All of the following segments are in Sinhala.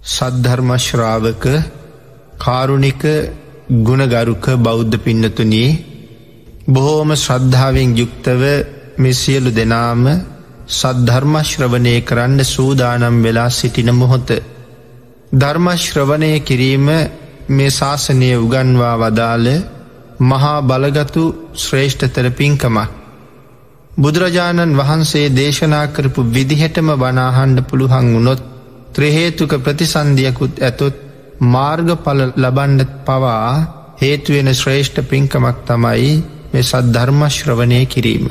සද්ධර්මශ්‍රාවක කාරුණික ගුණගරුක බෞද්ධ පින්නතුනී බොහෝම ශ්‍රද්ධාවෙන් යුක්තව මෙසියලු දෙනාම සද්ධර්මශ්‍රවනය කරන්න සූදානම් වෙලා සිටින මොහොත. ධර්මශ්‍රවනය කිරීම මේ ශාසනය උගන්වා වදාළ මහා බලගතු ශ්‍රේෂ්ඨතර පින්කමක්. බුදුරජාණන් වහන්සේ දේශනා කරපු විදිහටම බනාහන්ඩ පුළුහන් වුනොත් ත්‍රහේතුක ප්‍රතිසන්ධියකුත් ඇතුත් මාර්ගඵල ලබන්ඩ පවා හේතුවෙන ශ්‍රේෂ්ඨ පින්කමක් තමයි මේ සද්ධර්මශ්‍රවනය කිරීම.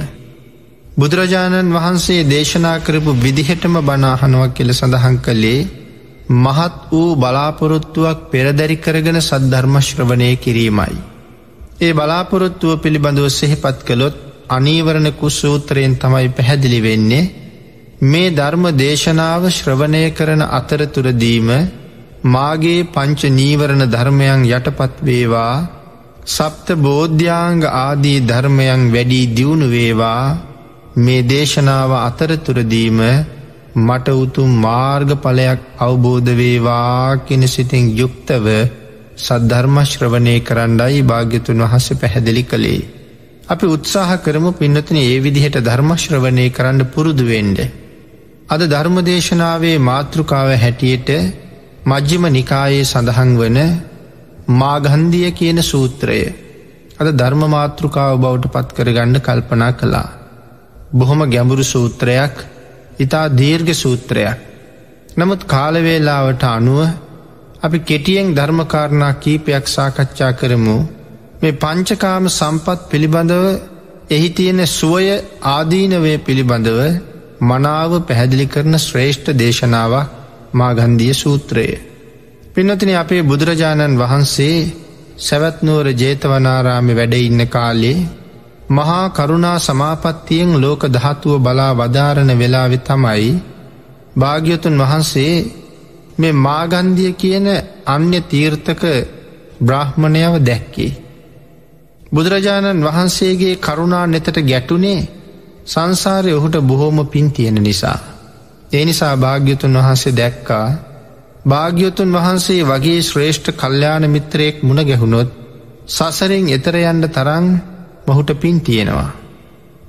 බුදුරජාණන් වහන්සේ දේශනා කරපු විදිහටම බනාහනුවක් කියල සඳහන් කළේ මහත් වූ බලාපොරොත්තුවක් පෙරදැරි කරගෙන සද්ධර්මශ්‍රවනය කිරීමයි. ඒ බලාපොරොත්තුව පිළිබඳව සෙහිපත් කළොත් අනීවරණ කුස්සූත්‍රයෙන් තමයි පැහැදිලි වෙන්නේ මේ ධර්ම දේශනාව ශ්‍රවණය කරන අතරතුරදීම මාගේ පංච නීවරණ ධර්මයන් යටපත් වේවා සප්ත බෝධ්‍යාංග ආදී ධර්මයන් වැඩී දියුණු වේවා මේ දේශනාව අතරතුරදීම මට උතුම් මාර්ගඵලයක් අවබෝධ වේවා කෙන සිතින් යුක්තව සද්ධර්මශ්‍රවනය කරන්නයි භාග්‍යතුන් වහස පැහැදිලි කළේ. අපි උත්සාහ කරමු පින්නතුන ඒ විදිහට ධර්මශ්‍රවනය කරන්න පුරුදුවෙන්ඩ. අද ධර්මදේශනාවේ මාතෘකාව හැටියට මජ්්‍යම නිකායේ සඳහන් වන මාගන්දිය කියන සූත්‍රය අද ධර්ම මාතෘකාව බවට පත් කරගන්න කල්පනා කළා. බොහොම ගැඹුරු සූත්‍රයක් ඉතා දීර්ඝ සූත්‍රයක්. නමුත් කාලවේලාවට අනුව අපි කෙටියෙන් ධර්මකාරණා කීපයක් සාකච්ඡා කරමු මේ පංචකාම සම්පත් පිළිබඳව එහි තියෙන සුවය ආදීනවය පිළිබඳව මනාව පැහැදිලි කරන ශ්‍රේෂ්ඨ දේශනාවක් මාගන්දිය සූත්‍රය. පින්නතින අපේ බුදුරජාණන් වහන්සේ සැවත්නුවර ජේතවනාරාමි වැඩඉන්න කාලේ මහා කරුණා සමාපත්තියෙන් ලෝක ධාතුව බලා වදාරණ වෙලාවෙ තමයි භාග්‍යතුන් වහන්සේ මේ මාගන්දිය කියන අන්‍ය තීර්ථක බ්‍රහ්මණයව දැක්කේ. බුදුරජාණන් වහන්සේගේ කරුණා නෙතට ගැටුනේ සංසාරය ඔහුට බොහෝම පින් තියෙන නිසා. ඒ නිසා භාග්‍යතුන් වහන්සේ දැක්කා භාග්‍යතුන් වහන්සේ වගේ ශ්‍රේෂ්ඨ කල්්‍යාන මිත්‍රයෙක් මුණ ගැහුණොත් සසරෙන් එතරයන්ට තරං මොහුට පින් තියෙනවා.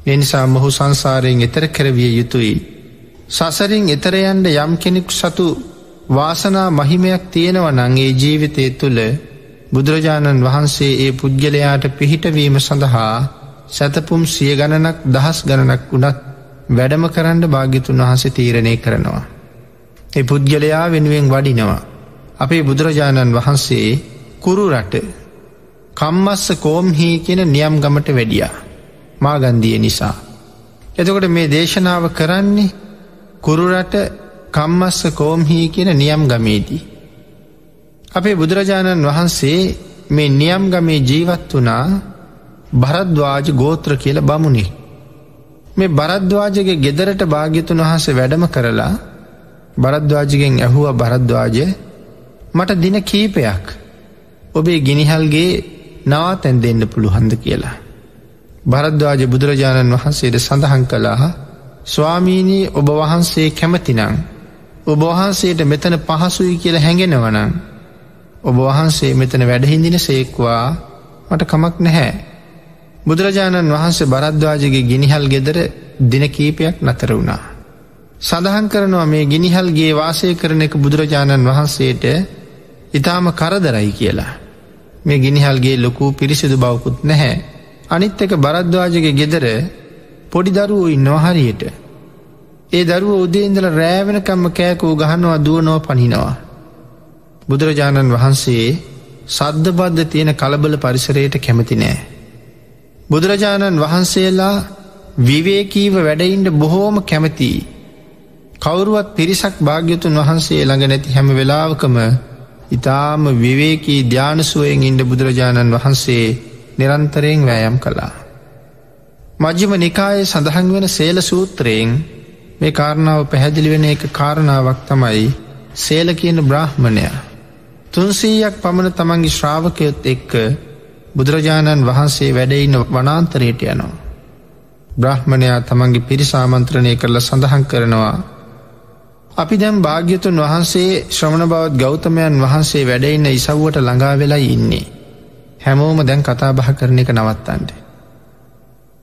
එනිසා මොහු සංසාරයෙන් එතර කරවිය යුතුයි. සසරින් එතරයන්ට යම් කෙනෙක් සතු වාසනා මහිමයක් තියෙනව නංගේ ජීවිතය තුළ බුදුරජාණන් වහන්සේ ඒ පුද්ගලයාට පිහිටවීම සඳහා සැතපුම් සිය ගණනක් දහස් ගණනක් වුණත් වැඩම කරන්න භාගිතුන් වහස තීරණය කරනවා. ඒ පුද්ගලයා වෙනුවෙන් වඩිනවා. අපේ බුදුරජාණන් වහන්සේ කුරු රට කම්මස්ස කෝම්හි කියෙන නියම් ගමට වැඩියා මාගන්දිය නිසා. එතකොට මේ දේශනාව කරන්නේ කුරුරට කම්මස්ස කෝම්හි කියෙන නියම් ගමේදී. අපේ බුදුරජාණන් වහන්සේ මේ නියම් ගමේ ජීවත් වනා භරද්වාජ ගෝත්‍ර කියල බමුණේ. මේ බරද්වාජගේ ගෙදරට භාග්‍යතුන් වහස වැඩම කරලා බරද්වාජගෙන් ඇහුව බරද්වාජය මට දින කීපයක් ඔබේ ගිනිහල්ගේ නවාතැන් දෙන්න පුළුහන්ද කියලා. බරද්වාජ බුදුරජාණන් වහන්සේට සඳහන් කළා ස්වාමීනී ඔබ වහන්සේ කැමතිනං ඔබ වහන්සේට මෙතන පහසුයි කියල හැඟෙනවනං ඔබ වහන්සේ මෙතන වැඩහිඳින සේක්වා මට කමක් නැහැ. බුදුරජාණන් වහන්සේ බරද්වාජගේ ගිනිහල් ගෙදර දින කීපයක් නතර වුණා. සඳහන් කරනවා මේ ගිනිහල්ගේ වාසය කරන එක බුදුරජාණන් වහන්සේට ඉතාම කරදරයි කියලා. මේ ගිනිහල්ගේ ලොකු පිරිසිදු බවකුත් නැහැ. අනිත් එක බරද්වාජගේ ගෙදර පොඩි දරුවෝ ඉන්නවා හරියට. ඒ දරුව උදේන්දල රෑවෙනකම්ම කෑකූ ගහනවා දුවනෝ පනිනවා. බුදුරජාණන් වහන්සේ සද්ධබද්ධ තියෙන කලබල පරිසරයට කැමති නෑ. බුදුරජාණන් වහන්සේලා විවේකීව වැඩයින්ට බොහෝම කැමතියි. කවුරුවත් පිරිසක් භාග්‍යතුන් වහන්සේ ළඟ නැති හැම වෙලාවකම ඉතාම විවේකී ධ්‍යානසුවයෙන් ඉන්ඩ බුදුරජාණන් වහන්සේ නිරන්තරයෙන් වෑයම් කළා. මජ්්‍යම නිකායේ සඳහන් වෙන සේල සූත්‍රයෙන් මේ කාරණාව පැහැදිලි වෙන එක කාරණාවක් තමයි සේල කියන බ්‍රහ්මණය. තුන්සීයක් පමණ තමන්ගේ ශ්‍රාවකයොත් එක්ක බුදුරජාණන් වහන්සේ වැඩයින්න වනාන්තරයට යනවා. බ්‍රහ්මණයා තමන්ගේ පිරිසාමන්ත්‍රණය කරල සඳහන් කරනවා අපි දැම් භාග්‍යතුන් වහන්සේ ශ්‍රමණ බවත් ගෞතමයන් වහන්සේ වැඩඉන්න ඉසව්වට ළඟා වෙලා ඉන්නේ. හැමෝම දැන් කතා බහ කරන එක නවත්තන්ට.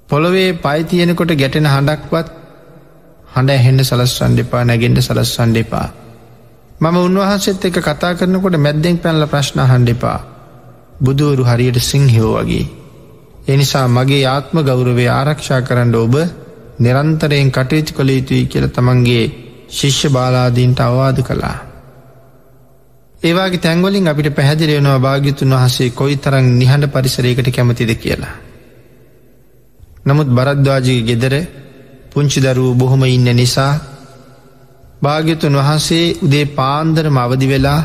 පොළොවේ පයිතියනකොට ගැටෙන හඬක්වත් හඬ ඇහෙන්ඩ සලස්සන් දෙපා නැගෙන්ට සලස්සන් දෙපා. මම උන්වහන්සේත් එක කතා කරනකොට මැද්දෙන් පැල්ල ප්‍රශ්න හන්ඩෙපා. බුදුවරු හරියට සිංහෝ වගේ. එනිසා මගේ ආත්ම ගෞරවේ ආරක්ෂා කරන්න ඔබ නිරන්තරයෙන් කටයුතු කළ යුතුයි කියල තමන්ගේ ශිෂ්‍ය බාලාදීන්ට අවවාද කළා. ඒවාගේ තැංගොලින් අපිට පැහැදිලියනවා භාගිතුන් වහසේ කොයි තරං නිහඬ පරිසරයකට කැමතිද කියලා. නමුත් බරද්වාජගේ ගෙදර පුංචි දරුව බොහොම ඉන්න නිසා භාග්‍යතුන් වහන්සේ උදේ පාන්දරම අවදි වෙලා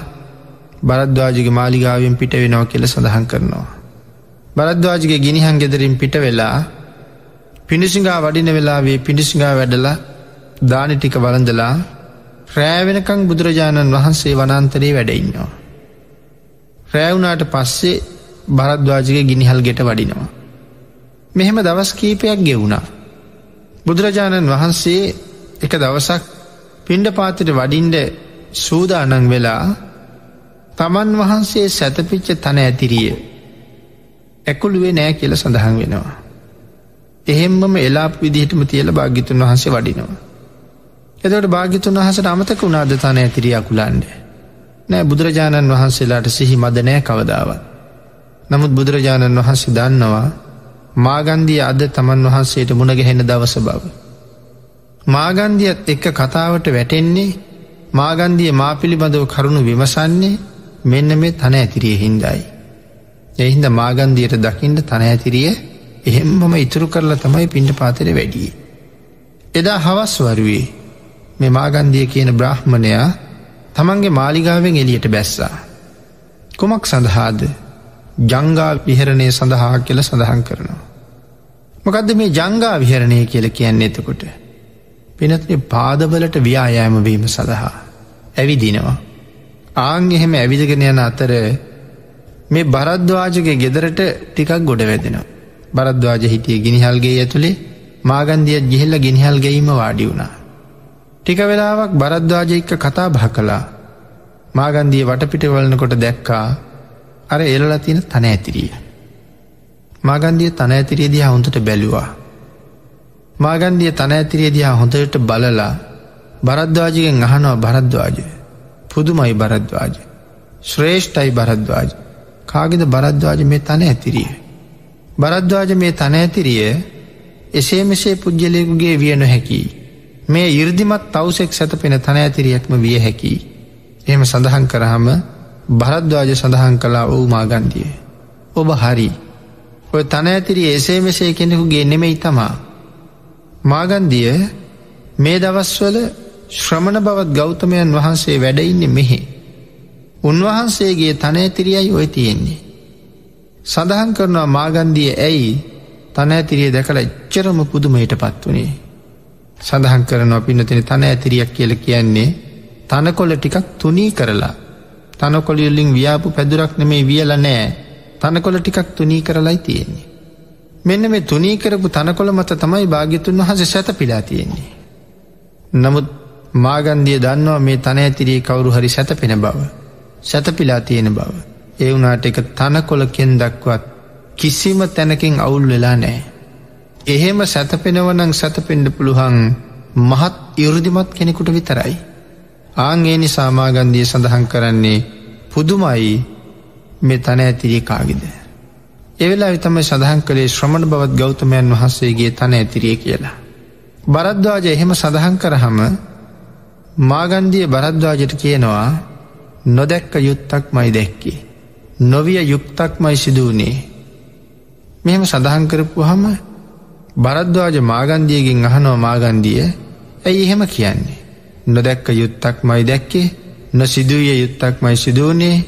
බරද්වාජගේ මාලිගාවෙන් පිට වෙනව කියල සඳහන් කරනවා. බරද්වාජගේ ගිනිහන් ගෙදරින් පිට වෙලා පිණිසිංහා වඩින වෙලාවේ පිණිසිංහා වැඩලා දානි ටික වලඳලා රෑවෙනකං බුදුරජාණන් වහන්සේ වනන්තරේ වැඩඉන්නවා. රෑවුනාට පස්සේ බරද්වාජගේ ගිනිහල් ගෙට වඩිනවා. මෙහෙම දවස් කීපයක් ගෙවුණා. බුදුරජාණන් වහන්සේ එක දවසක් පින්ඩ පාතිට වඩින්ඩ සූදානං වෙලා තමන් වහන්සේ සැතපිච්ච තන ඇතිරිය ඇකුළුවේ නෑ කියල සඳහන් වෙනවා. එහෙම්මම එලාප විදිහටම තියල භාගිතුන් වහන්සේ වඩිනවා. එදට භාගිතුන් වහසට අමතක වුණාද තන ඇතිරිය අකුලන්ඩ. නෑ බුදුරජාණන් වහන්සේලාට සිහි මද නෑ කවදාවත්. නමුත් බුදුරජාණන් වහන්සේ දන්නවා මාගන්දිය අද තමන් වහන්සේට මුණගැහෙන දවස බව. මාගන්දියත් එක්ක කතාවට වැටෙන්නේ මාගන්දිය මා පිළිබඳව කරුණු විමසන්නේ මෙන්න මේ තන ඇතිරිය හින්දයි. එහින්ද මාගන්දියට දකිින්ට තන ඇතිරිය එහෙම්මම ඉතුරු කරලා තමයි පිණ්ඩ පාතර වැඩිය. එදා හවස් වරුවේ මේ මාගන්දිය කියන බ්‍රහ්මණයා තමන්ගේ මාලිගාවෙන් එලියට බැස්සා. කුමක් සඳහාද ජංගා විහරණය සඳහා කියල සඳහන් කරනවා. මොකදද මේ ජංගා විහරණය කියල කියන්නේ එතකොට. පිනත්ේ පාදවලට ව්‍යායෑමවීම සඳහා. ඇවිදිනවා. ආං එහෙම ඇවිදගෙන යන අතර මේ බරද්වාජගේ ගෙදරට ටිකක් ගොඩ වැදෙනවා. බරද්වාජ හිටිය ගිනිහල්ගේ ඇතුළේ මාගන්දියත් ගිහිල්ල ගිනිහල් ගැීම වාඩි වුණා. ටික වෙලාවක් බරද්වාජ එක්ක කතා බහ කලා මාගන්දිය වටපිටවලනකොට දැක්කා අර එල්ල තියෙන තන ඇතිරිය. මාගන්දිය තන ඇතිරිය දිහා හොඳට බැලුවා. මාගන්දිය තන ඇතිරිය දිහා හොඳට බලලා බරද්වාජගෙන් අහනවා බරද්වාජ පුදුමයි බරද්වාජ ශ්‍රේෂ්ඨයි බරද්වාජ කාගෙද බරද්වාජ මේ තන ඇතිරිය. බරද්වාජ මේ තන ඇතිරිය එසේ මෙසේ පුද්ගලයකුගේ විය නොහැකි. මේ ඉර්දිමත් තවසෙක් සැතපෙන තන ඇතිරියක්ම විය හැකි. එහෙම සඳහන් කරහම භරද්වාජ සඳහන් කලා වූ මාගන්දිය. ඔබ හරි ඔය තන ඇතිරි එසේ මෙසේ කෙනෙකුගේ නෙමෙයි තමා. මාගන්දිය මේ දවස්වල ශ්‍රමණ බවත් ගෞතමයන් වහන්සේ වැඩඉන්න මෙහෙ. උන්වහන්සේගේ තන ඇතිරියයි ඔය තියෙන්නේ. සඳහන් කරනවා මාගන්දිය ඇයි තන ඇතිරිය දැකළ එච්චරම පුදුමයට පත් වනේ. සඳහන් කරනවා පිනතින තන ඇතිරියක් කියල කියන්නේ තනකොල ටිකක් තුනී කරලා තනකොලියල්ලින් ව්‍යාපු පැදුරක් නෙමේ වියල නෑ තනකොල ටිකක් තුනී කරලයි තියෙන්නේ. මෙන්න මේ තුනී කරපු තනකොළ මත තමයි භාග්‍යතුන් වහස සැත පිලා තියෙන්නේ. නමුත් මාගන්දිය දන්නවා මේ තන ඇතිරී කවුරු හරි සැතපෙන බව. සැතපිලා තියෙන බව. ඒ වුනාට එක තනකොල කෙන් දක්වත් කිසිම තැනකින් අවුල් වෙලා නෑ. එහෙම සැතපෙනවනං සැතපෙන්ඩ පුළුහන් මහත් ඉරුදිමත් කෙනෙකුට විතරයි. ආංගේ නිසාමාගන්දිය සඳහන් කරන්නේ පුදුමයි මේ තන ඇතිරිය කාගිද. එවෙලා විතමයි සඳහන් කළේ ශ්‍රමණ බවත් ගෞතමයන් වහන්සේගේ තන ඇතිරිය කියලා. බරද්වාජ එහෙම සඳහන් කරහම මාගන්දිය බරද්වාජට කියනවා නොදැක්ක යුත්තක් මයි දැක්කේ. නොවිය යුක්තක් මයි සිදුවනේ. මෙහෙම සඳහන් කරපු හම බරද්වාජ මාගන්දියගෙන් අහනෝ මාගන්දිය ඇයි එහෙම කියන්නේ. නොදැක්ක යුත්තක් මයි දැක්කේ නො සිදුවිය යුත්තක් මයි සිදුවනේ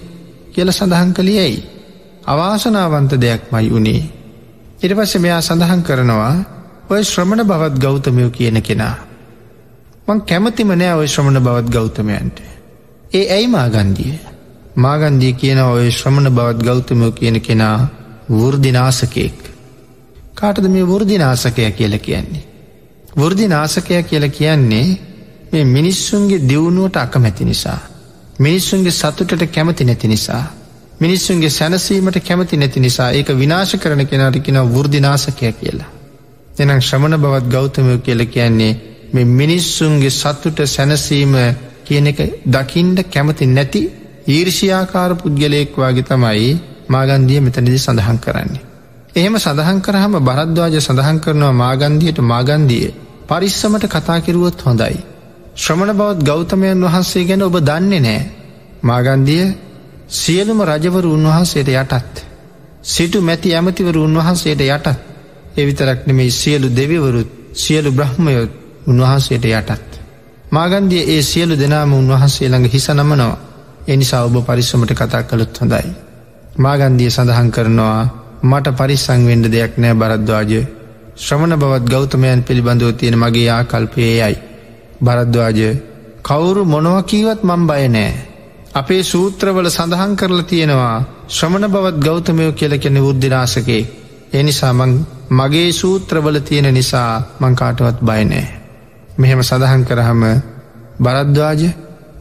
කියල සඳහන් කළි ඇයි. අවාසනාවන්ත දෙයක් මයි වුණේ. ඉට පස්ස මෙයා සඳහන් කරනවා ඔය ශ්‍රමණ බවත් ගෞතමයෝ කියන කෙනා. මං කැමතිම නෑ ඔය ශ්‍රමණ බවත් ගෞතමයන්ට. ඒ ඇයි මාගන්දිය. මාගන්දිය කියන ඔය ශ්‍රමණ බවත් ගෞතමයෝ කියන කෙනා වෘදිනාසකයෙක්. කාටද මේ වෘදිනාසකය කියල කියන්නේ. වෘදිනාසකය කියල කියන්නේ මේ මිනිස්සුන්ගේ දියුණුවට අකමැති නිසා. මිනිස්සුන්ගේ සතුටට කැමති නැති නිසා. මිනිස්සුන්ගේ සැනසීමට කැමති නැති නිසා ඒක විනාශ කරන කෙනටකින වෘදිනාසකය කියලා. එනම් ශ්‍රමණ බවත් ගෞතමය කියල කියන්නේ මේ මිනිස්සුන්ගේ සත්තුට සැනසීම කියන එක දකිින්ට කැමති නැති ඊර්ෂයාකාර පුද්ගලයෙක් වගේ තමයි මාගන්දිය මෙතනදි සඳහන් කරන්නේ. එහෙම සඳහන් කරහම බරද්වාජ සඳහන් කරනවා මාගන්දියට මාගන්දිය පරිස්සමට කතාකිරුවොත් හොඳයි. ශ්‍රමණ බවත් ගෞතමයන් වහන්සේ ගැන ඔබ දන්නේ නෑ. මාගන්දිය සියලුම රජවරු උන්වහන්සේට යටත්. සිටු මැති ඇමතිවරු උන්වහන්සේට යටත් එවිතරක් නෙමේ සියලු දෙවිවරුත් සියලු බ්‍රහ්මයොත් උන්වහන්සේට යටත්. මාගන්දිය ඒ සියලු දෙනාම උන්වහන්සේ ළඟ හිස නමනවා එනිසා ඔබ පරිස්සමට කතා කළොත් හොඳයි. මාගන්දිය සඳහන් කරනවා මට පරිස්සංවෙන්ඩ දෙයක් නෑ බරද්වාජ ශ්‍රමණ බවත් ගෞතමයන් පිළිබඳව තියෙන මගේ ආකල්පයයයි. බරද්වාජ කවුරු මොනවකීවත් මං බය නෑ. අපේ සූත්‍රවල සඳහන් කරලා තියෙනවා ශ්‍රමණ බවත් ගෞතමයෝ කියලකෙන බුද්ධිනාසකේ එනිසා මං මගේ සූත්‍රවල තියෙන නිසා මංකාටවත් බයනෑ. මෙහෙම සඳහන් කරහම බරද්වාජ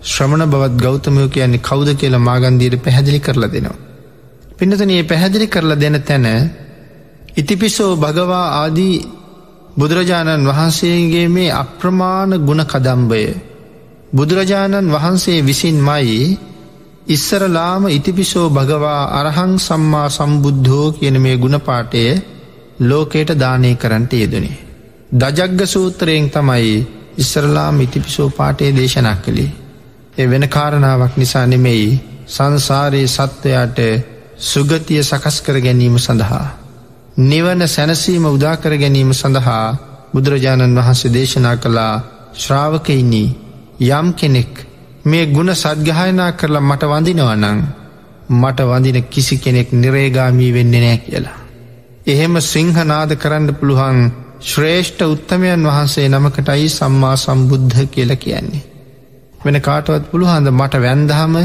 ශ්‍රමණ බවත් ගෞතමයෝ කියන්නේ කෞද කියලා මාගන්දීට පැහැදිලි කරලා දෙනවා. පිනතනයේ පැහැදිලි කරලා දෙන තැන ඉතිපිසෝ භගවා ආදී බුදුරජාණන් වහන්සේගේ මේ අප්‍රමාණ ගුණ කදම්බය බුදුරජාණන් වහන්සේ විසින් මයි ඉස්සරලාම ඉතිපිසෝ භගවා අරහං සම්මා සම්බුද්ධෝ කියන මේ ගුණපාටය ලෝකයට දානය කරන්නට යෙදනේ. දජග්ග සූත්‍රයෙන් තමයි ඉස්සරලාම ඉතිපිසෝ පාටේ දේශනක් කළේ. එ වෙන කාරණාවක් නිසා නෙමෙයි සංසාරයේ සත්වයාට සුගතිය සකස් කර ගැනීම සඳහා. නිවන සැනසීම උදාකර ගැනීම සඳහා බුදුරජාණන් වහන්සේ දේශනා කළා ශ්‍රාවකයිනී යම් කෙනෙක් මේ ගුණ සද්ගහයනා කරලා මට වඳිනවනං මට වඳින කිසි කෙනෙක් නිරේගාමී වෙන්න නෑ කියලා. එහෙම සිංහනාද කරන්න පුළුවන් ශ්‍රේෂ්ඨ උත්තමයන් වහන්සේ නමකටයි සම්මා සම්බුද්ධ කියල කියන්නේ. වෙන කාටවත් පුළුහන්ද මට වැන්දහම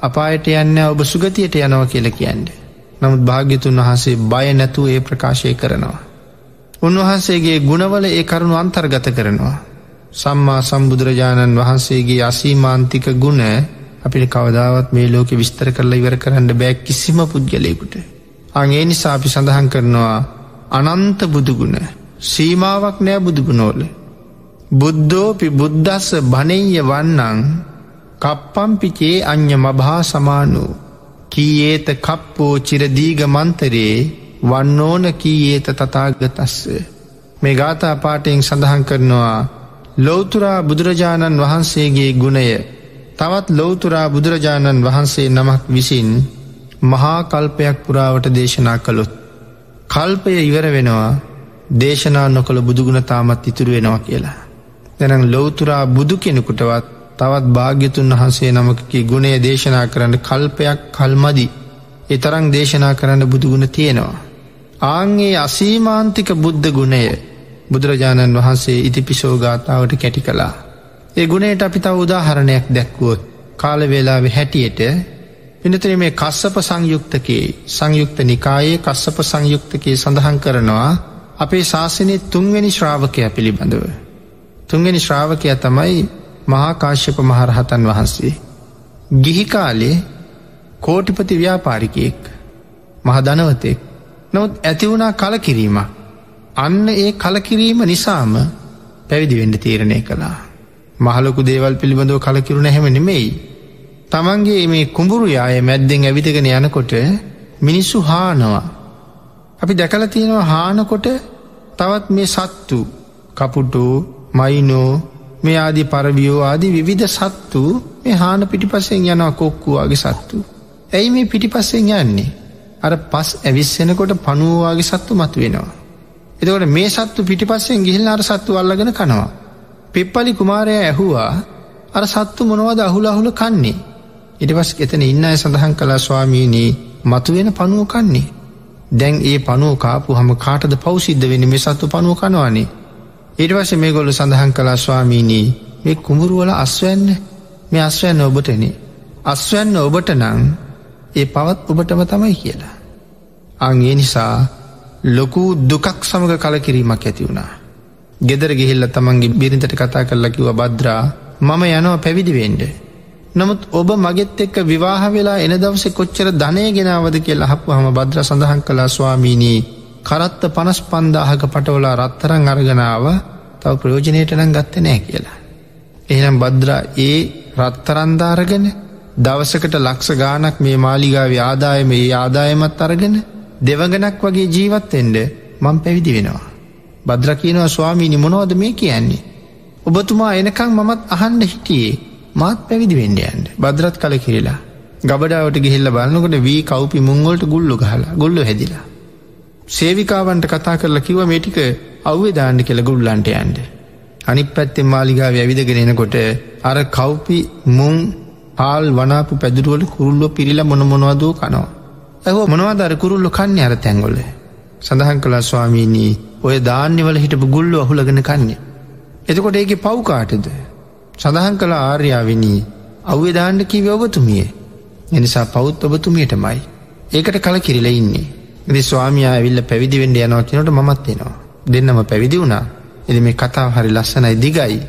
අපායට යන්න ඔබ සුගතියට යනව කියල කියන්න. නමුත් භාග්‍යතුන් වහන්සේ බය නැතුව ඒ ප්‍රකාශය කරනවා. උන්වහන්සේගේ ගුණවල ඒ කරුණු අන්තර්ගත කරනවා. සම්මා සම්බුදුරජාණන් වහන්සේගේ අසීමාන්තික ගුණ අපිට කවදාවත් මේ ලෝක විස්තර කරලා ඉවර කරන්න බෑ කිසිම පුද්ගලයකුට. අගේ නිසා අපි සඳහන් කරනවා අනන්ත බුදුගුණ සීමාවක් නෑ බුදුගුණෝල. බුද්ධෝපි බුද්ධස්ස බනෙය වන්නං කප්පම්පිචේ අ්‍ය මභා සමානු කීඒත කප්පෝ චිරදීග මන්තරයේ වන්නෝන කීඒත තතාගතස්ස. මේ ගාථා පාටයෙන් සඳහන් කරනවා ලෝතුරා බුදුරජාණන් වහන්සේගේ ගුණය තවත් ලෝතුරා බුදුරජාණන් වහන්සේ නමක් විසින් මහා කල්පයක් පුරාවට දේශනා කළොත්. කල්පය ඉවර වෙනවා දේශනා නොකළ බුදුගුණ තාමත් ඉතුරු වෙනවා කියලා. දැනම් ලෝතුරා බුදු කෙනෙකුටවත් තවත් භාග්‍යතුන් වහන්සේ නමකගේ ගුණේ දේශනා කරන්න කල්පයක් කල්මදි එතරං දේශනා කරන්න බුදුගුණ තියෙනවා. ආංගේ අසීමාන්තික බුද්ධ ගුණය බුදුරජාණන් වහන්සේ ඉතිපිසෝගාථාවට කැටි කළා. ඒ ගුණයට අපි තව උදාහරණයක් දැක්වුවොත් කාලවෙලාවෙ හැටියට පිනතර මේ කස්සප සංයුක්තකේ සංයුක්ත නිකායේ කස්සප සංයුක්තකේ සඳහන් කරනවා අපේ ශාසනය තුන්වැනි ශ්‍රාවකය පිළිබඳව. තුන්වැනි ශ්‍රාවකය තමයි මහාකාශ්‍යප මහරහතන් වහන්සේ. ගිහිකාලේ කෝටිපති ව්‍යාපාරිකයෙක් මහදනවතෙක් නොත් ඇතිවුණා කලකිරීම අන්න ඒ කලකිරීම නිසාම පැවිදිවෙඩ තීරණය කළා. මහලොකු දේවල් පිළිබඳව කලකිරුණ හැම නෙමෙයි. තමන්ගේ මේ කුඹුරු යාය මැද්දෙන් ඇවිතගෙන යනකොට මිනිස්සු හානවා. අපි දැකල තියෙනවා හානකොට තවත් මේ සත්තු කපුටු මයිනෝ මේ ආදි පරවියෝ ආදී විවිධ සත්තු මේ හාන පිටිපස්සෙන් යනවා කොක්කුවාගේ සත්තු. ඇයි මේ පිටිපස්සෙන් යන්නේ. අර පස් ඇවිස්සෙනකොට පනුවවාගේ සත්තු මතු වෙනවා. එතකොට මේ සත්තු පිටිපස්සෙන් ගිහිල් අර සත්තු අල්ලගෙන කනවා. පෙප්පලි කුමාරය ඇහුවා අර සත්තු මොනවද අහුල අහුල කන්නේ. ඉටපස් එතන ඉන්න අය සඳහන් කලා ස්වාමීනී මතුවෙන පනුව කන්නේ. දැන් ඒ පනුව කාපු හම කාටද පෞසිද්ධ වෙන මේ සත්තු පනුව කනවානේ ඉටවස මේ ගොල්ල සඳහන් කලා ස්වාමීනී මේ කුඹුරුවල අස්වැන්න මේ අස්වැන්න ඔබටන අස්වැන්න ඔබට නං ඒ පවත් ඔබටම තමයි කියලා. අංගේ නිසා ලොකු දුකක් සමඟ කලකිරීමක් ඇති වුණා. ගෙදර ගිහිල්ල තමන්ගේ බිරිඳට කතා කරලකිව බද්‍රා මම යනවා පැවිදිවෙන්ඩ. නමුත් ඔබ මගෙත් එක්ක විවාහ වෙලා එන දවස කොච්චර ධනය ගෙනාවද කියලා හපු හම බද්‍ර සඳහන් කලා ස්වාමීනී කරත්ත පනස් පන්දාහක පටවලා රත්තරං අර්ගනාව තව ප්‍රයෝජනයට නම් ගත්ත නෑ කියලා. එහනම් බද්‍රා ඒ රත්තරන්ධාරගෙන දවසකට ලක්ෂ ගානක් මේ මාලිගාව ආදායම ඒ ආදායමත් අරගෙන දෙවගනක් වගේ ජීවත්තෙන්ඩ මං පැවිදි වෙනවා. බද්‍ර කියනවා ස්වාමීනි මොනවද මේ කියන්නේ. ඔබතුමා එනකං මමත් අහන්ඩ හිටියේ මාත් පැවිදි වෙන්ඩයන්ට බද්‍රත් කල කිරලා. ගබඩාවට ගිහිල්ල බලන්නකොට වී කවපි මුංගොල්ට ගුල්ලු ගහලා ගොල්ලු හැදිලා. සේවිකාවන්ට කතා කරලා කිව මේටික අව්වේ දාන්න කෙළ ගුල්ලන්ට යන්ට. අනි පැත්තෙන් මාලිගාව ඇවිදගෙන එනකොට අර කව්පි මුං ආල් වනාපු පැදුරුවල කුරුල්ලො පිරිල මොන මොනවදූ කනවා. ඇහෝ මොනවදර කුරුල්ලො කන්නේ අර තැංගොල. සඳහන් කලා ස්වාමීනී ඔය ධාන්‍යවල හිටපු ගුල්ලු අහුලගෙන කන්නේ. එතකොට ඒගේ පව්කාටද. සඳහන් කළ ආර්යාවිනී අව්‍ය දාණ්ඩ කිව ඔබතුමිය. එනිසා පෞත් ඔබතුමියටමයි. ඒකට කල කිරිල ඉන්නේ. ඉදි ස්වාමයා ඇවිල්ල පැවිදිවෙන්ඩ යනවා කියනට මත් වෙනවා. දෙන්නම පැවිදි වුණා. එදි මේ කතාව හරි ලස්සනයි දිගයි.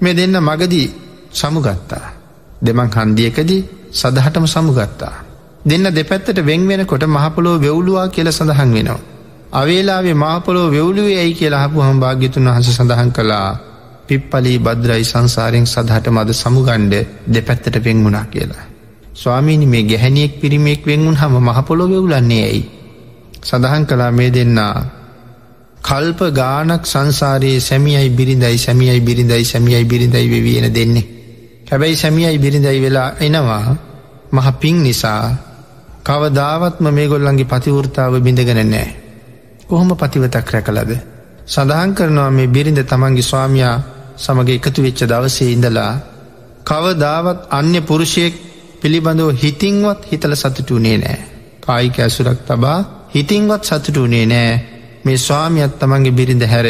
මේ දෙන්න මගදී සමුගත්තා. දෙමං හන්දියකදී සදහටම සමුගත්තා. දෙන්න දෙපැත්තට වෙංවෙන කොට මහපොලෝ වෙවුලුවා කියල සඳහන් වෙනවා. අවේලාවේ මාපොලෝ වෙවුලුවේ ඇයි කියලා හපු හම් භාග්‍යතුන් වහස සඳහන් කළා පිප්පලී බද්‍රයි සංසාරයෙන් සදහට මද සමුගණ්ඩ දෙපැත්තට පෙන්ගුණා කියලා. ස්වාමීනි මේ ගැහැනියෙක් පිරිමෙක් වෙන්ගුන් හම මහපොලො වෙවුලන්නේ ඇයි. සඳහන් කලා මේ දෙන්නා කල්ප ගානක් සංසාරයේ සැමියයි බිරිඳයි සැමියයි බිරිඳයි සැමියයි බිරිඳයි වෙවියෙන දෙන්නේ. හැබැයි සැමියයි බිරිඳයි වෙලා එනවා මහ පින් නිසා කවදාවත්ම මේ ගොල්ලන්ගේ පතිවෘතාව බිඳගෙන නෑ. කොහොම පතිවතක් රැකලද. සඳහන් කරනවා මේ බිරිඳ තමන්ගේ ස්වාමයා සමග එකතු වෙච්ච දවසේ ඉඳලා කවදාවත් අන්‍ය පුරුෂයෙක් පිළිබඳව හිතිංවත් හිතල සතුටුනේ නෑ. කායික ඇසුරක් තබා හිතිංවත් සතුටුනේ නෑ මේ ස්වාමියත් තමන්ගේ බිරිඳ හැර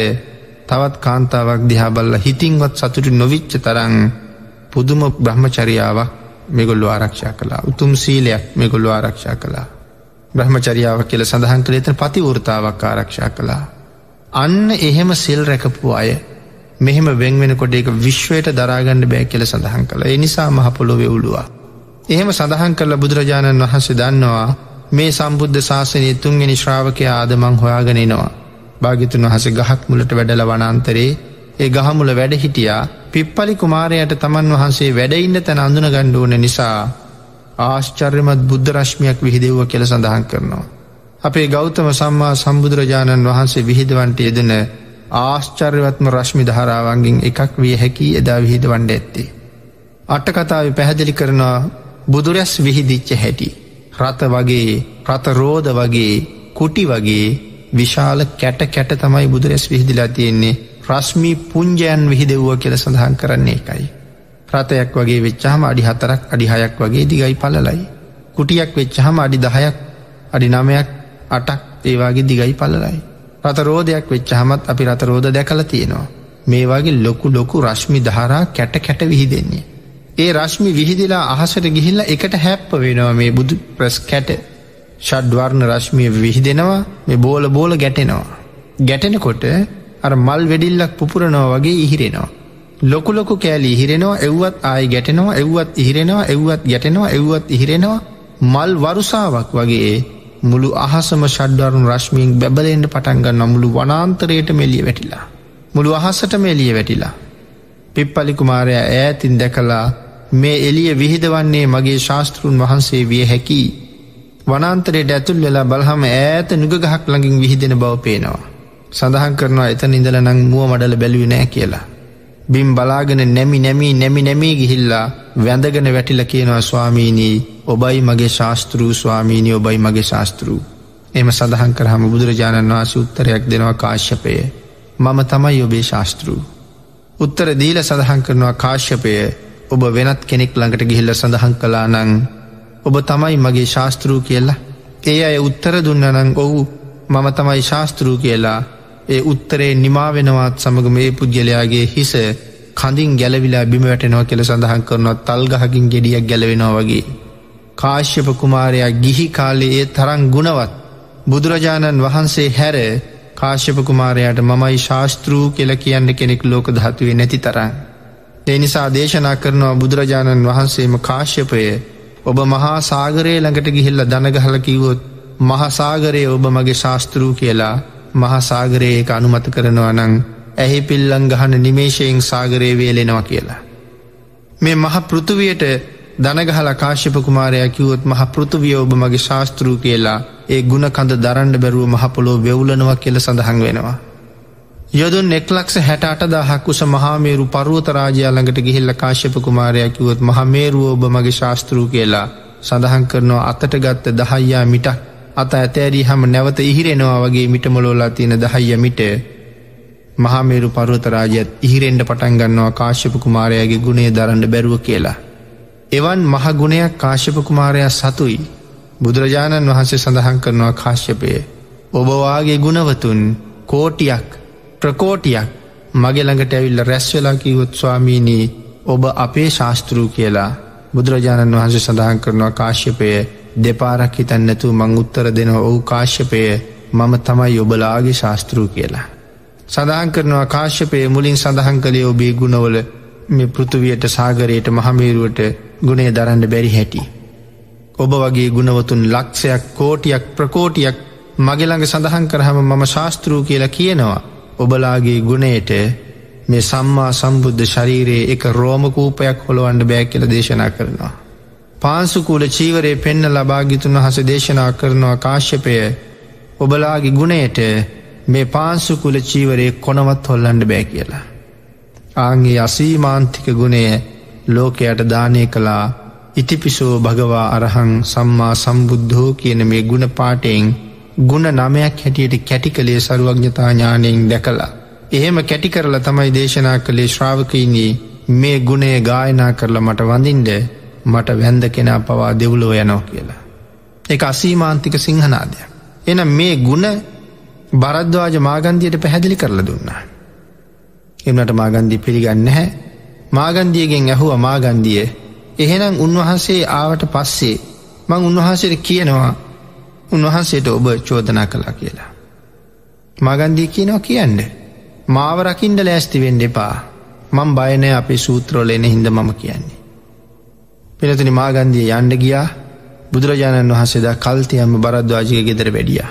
තවත් කාන්තාවක් දිහාබල්ල හිතිංවත් සතුටු නොවිච්ච තරං පුදුම බ්‍රහ්මචරියාවක් මෙගොල්ලු ආරක්ෂා කලා උතුම් සීලයක් මෙගොල්ලු ආරක්ෂා කලා බ්‍රහ්මචරියාව කියල සඳහන් කළ එතන පතිවෘතාවක් ආරක්ෂා කළා. අන්න එහෙම සිල් රැකපු අය මෙහෙම වෙන්වෙනකොට එක විශ්වයට දරාගණඩ බෑ කියල සඳහන් කළ එනිසා මහපොළොවෙ උළුවා. එහෙම සඳහන් කරල බුදුරජාණන් වහන්සේ දන්නවා මේ සම්බුද්ධ ශාසනය තුන්ගෙන ශ්‍රාවකය ආදමං හොයාගෙනනවා. භාගිතුන් වහස ගහක් මුලට වැඩල වනන්තරේ ඒ ගහමුල වැඩ හිටියා පිප්පලි කුමාරයට තමන් වහන්සේ වැඩඉන්න තැන අඳුන ගණ්ඩුවන නිසා ආශ්චර්යමත් බුද්ධ රශ්මියක් විහිදෙව්ව කෙල සඳහන් කරනවා. අපේ ගෞතම සම්මා සම්බුදුරජාණන් වහන්සේ විහිදවන්ට යෙදන ආශ්චර්යවත්ම රශ්මි ධාරාවන්ගෙන් එකක් විය හැකි එදා විහිද වන්ඩ ඇත්තේ. අටකතාව පැහැදිලි කරනවා බුදුරැස් විහිදිච්ච හැටි. රත වගේ රතරෝධ වගේ කුටි වගේ විශාල කැට කැට තමයි බුදුරැස් විහිදිලා තියෙන්නේ රශ්මි පුංජයන් විහිදෙව්ව කියල සඳහන් කරන්නේ එකයි. රථයක් වගේ වෙච්චහම අඩි හතරක් අඩිහයක් වගේ දිගයි පලලයි. කුටියක් වෙච්චහම අඩි දහයක් අඩි නමයක් අටක් ඒවාගේ දිගයි පලලයි. රතරෝධයක් වෙච්චහමත් අපි රතරෝධ දැකල තියෙනවා. මේ වගේ ලොකු ලොකු රශ්මි ධාරා කැට කැට විහිදෙන්නේ. ඒ රශ්මි විහිදිලා අහසට ගිහිල්ල එකට හැප්ප වෙනවා මේ බුදු ප්‍රස් කැට ෂඩ්වර්ණ රශ්මිය විහිදෙනවා මේ බෝල බෝල ගැටෙනවා. ගැටෙනකොට අර මල් වෙඩිල්ලක් පුපුරනෝ වගේ ඉහිරෙනවා. ලොකුලොකු කෑලි ඉහිරෙනවා එව්වත් ආය ගැටෙනවා එව්වත් ඉහිරෙනවා එව්වත් ගැටෙනවා එව්වත් ඉහිරෙනවා මල් වරුසාවක් වගේ මුළු අහසම ෂඩ්ඩරුන් රශ්මියෙන් බැබලෙන්ට පටන්ගන්න මුළු වනාන්තරයට මෙලිය වැටිලා. මුළු අහසට මෙලිය වැටිලා. පිප්පලි කුමාරය ඈතින් දැකලා මේ එලිය විහිදවන්නේ මගේ ශාස්තෘන් වහන්සේ විය හැකි. වනන්තරයට ඇතුල් වෙලා බලහම ඈත නුගගහක් ළඟින් විහිදෙන බව පේනවා. සඳහන් කරනවා එත නිදල නං මුව මඩල බැලුව නෑ කියලා. බිම් බලාගෙන නැමි නැමී නැමි නැමී ගිහිල්ලා වැඳගෙන වැටිල කියනවා ස්වාමීනී ඔබයි මගේ ශාස්තෘූ ස්වාමීනී ඔබයි මගේ ශාස්තෘූ. එම සඳහන් කරහම බුදුරජාණන් වහන්සේ උත්තරයක් දෙනවා කාශ්‍යපය මම තමයි ඔබේ ශාස්තෘූ. උත්තර දීල සඳහන් කරනවා කාශ්‍යපය ඔබ වෙනත් කෙනෙක් ළඟට ගිහිල්ල සඳහන් කලා නං ඔබ තමයි මගේ ශාස්තෘූ කියලා ඒ අය උත්තර දුන්නනං ඔවු මම තමයි ශාස්තෘූ කියලා ඒ උත්තරේ නිමාවෙනවත් සමඟ මේ පුද්ගලයාගේ හිස කඳින් ගැලවිලා බිම වැටෙනවා කෙළ සඳහන් කරනවත් තල්ගහකින් ගෙඩියක් ගැලවෙනවා වගේ. කාශ්‍යප කුමාරයා ගිහි කාලේ ඒ තරං ගුණවත් බුදුරජාණන් වහන්සේ හැර කාශ්‍යප කුමාරයට මමයි ශාස්තෘූ කෙල කියන්න කෙනෙක් ලෝක ධාතුවේ නැති තරන්. ඒ නිසා දේශනා කරනවා බුදුරජාණන් වහන්සේම කාශ්‍යපය ඔබ මහා සාගරයේ ළඟට ගිහිල්ල දනගහල කිව්වොත් මහසාගරයේ ඔබ මගේ ශාස්තෘූ කියලා මහසාගරයේ එක අනුමත කරනවා නං ඇහි පිල්ලං ගහන නිමේශයෙන් සාගරයේ වේලෙනවා කියලා. මේ මහ පෘතුවයට දනගහල කාශ්‍යප කුමාරයා කිවොත් මහ පෘතුවිය ඔබ මගේ ශාස්තෘූ කියලා ඒ ගුණ කඳ දරන්ඩ බැරුව මහපොලෝ වෙවුලනවා කියල සඳහන් වෙනවා. යොදුන් එක්ලක්ෂ හැට අටදාහක් උස මහාමේරු පරුවතරාජයාළඟට ගිහිල්ල කාශ්‍යප කුමාරයා කිවොත් මහමේරුව ඔබ මගේ ශාස්තෘූ කියලා සඳහන් කරනවා අතට ගත්ත දහයියා මිටක් අත ඇතෑරී හම නැවත ඉහිරෙනවා වගේ මිටමලෝලා තියෙන දහයිය මිට මහමේරු පරුවතරාජයත් ඉහිරෙන්ඩ පටන් ගන්නවා කාශ්‍යප කුමාරයාගේ ගුණේ දරන්න බැරුව කියලා. එවන් මහගුණයක් කාශ්‍යප කුමාරයා සතුයි බුදුරජාණන් වහන්සේ සඳහන් කරනවා කාශ්‍යපය. ඔබවාගේ ගුණවතුන් කෝටියක් ප්‍රකෝටියක් මගෙළඟට ඇවිල්ල රැස්වෙලා කිවොත් ස්වාමීනී ඔබ අපේ ශාස්තෘූ කියලා බුදුරජාණන් වහන්සේ සඳහන් කරනවා කාශ්‍යපය දෙපාරක් හිතන්නැතු මං උත්තර දෙනවා ඔහු කාශ්‍යපය මම තමයි ඔබලාගේ ශාස්තෘූ කියලා. සඳහන් කරනවා කාශ්‍යපය මුලින් සඳහන් කළේ ඔබේ ගුණවල මේ පෘතුවයට සාගරයට මහමේරුවට ගුණේ දරන්න බැරි හැටි. ඔබ වගේ ගුණවතුන් ලක්ෂයක් කෝටියක් ප්‍රකෝටියක් මගෙළඟ සඳහන් කරහම මම ශාස්තෘූ කියලා කියනවා. ඔබලාගේ ගුණයට මේ සම්මා සම්බුද්ධ ශරීරයේ එක රෝමකූපයක් හොළොවන්ඩ බෑ කියල දේශනා කරනවා. පාන්සුකූල චීවරයේ පෙන්න ලබාගිතුන් වහස දේශනා කරනවා කාශ්‍යපය ඔබලාගේ ගුණයට මේ පාන්සුකුල චීවරයේ කොනවත් හොල්ලන්ඩ බෑ කියලා. ආන්ගේ අසීමාන්තික ගුණය ලෝකයට දානය කළා ඉතිපිසෝ භගවා අරහං සම්මා සම්බුද්ධෝ කියන මේ ගුණ පාටයෙන් ගුණ නමයක් හැටියට කැටි කළේ සරුවඥතා ඥානයෙන් දැකලා. එහෙම කැටි කරලා තමයි දේශනා කළේ ශ්‍රාවකයිනී මේ ගුණේ ගායනා කරලා මට වඳින්ඩ මට වැන්ද කෙනා පවා දෙව්ලෝ යනෝ කියලා. එක අසීමාන්තික සිංහනාදය. එන මේ ගුණ බරද්වාජ මාගන්දියට පැහැදිලි කරල දුන්නා. එමට මාගන්දී පිළිගන්න හැ මාගන්දියගෙන් ඇහුව මාගන්දිය එහෙනම් උන්වහන්සේ ආවට පස්සේ මං උන්වහන්සේට කියනවා උන්වහන්සේට ඔබ චෝදනා කලා කියලා. මගන්දී කියනවා කියන්න. මාව රකිින්ඩ ලෑස්ති වෙන්ඩ එපා මං බයනය අපේ සූත්‍රෝල එන හිද මම කියන්නේ. පිනතුනි මාගන්දිය යන්ඩ ගියා බුදුරජාණන් වහන්සේදා කල්තියම බරද්වාජික ගෙදර වැඩිය.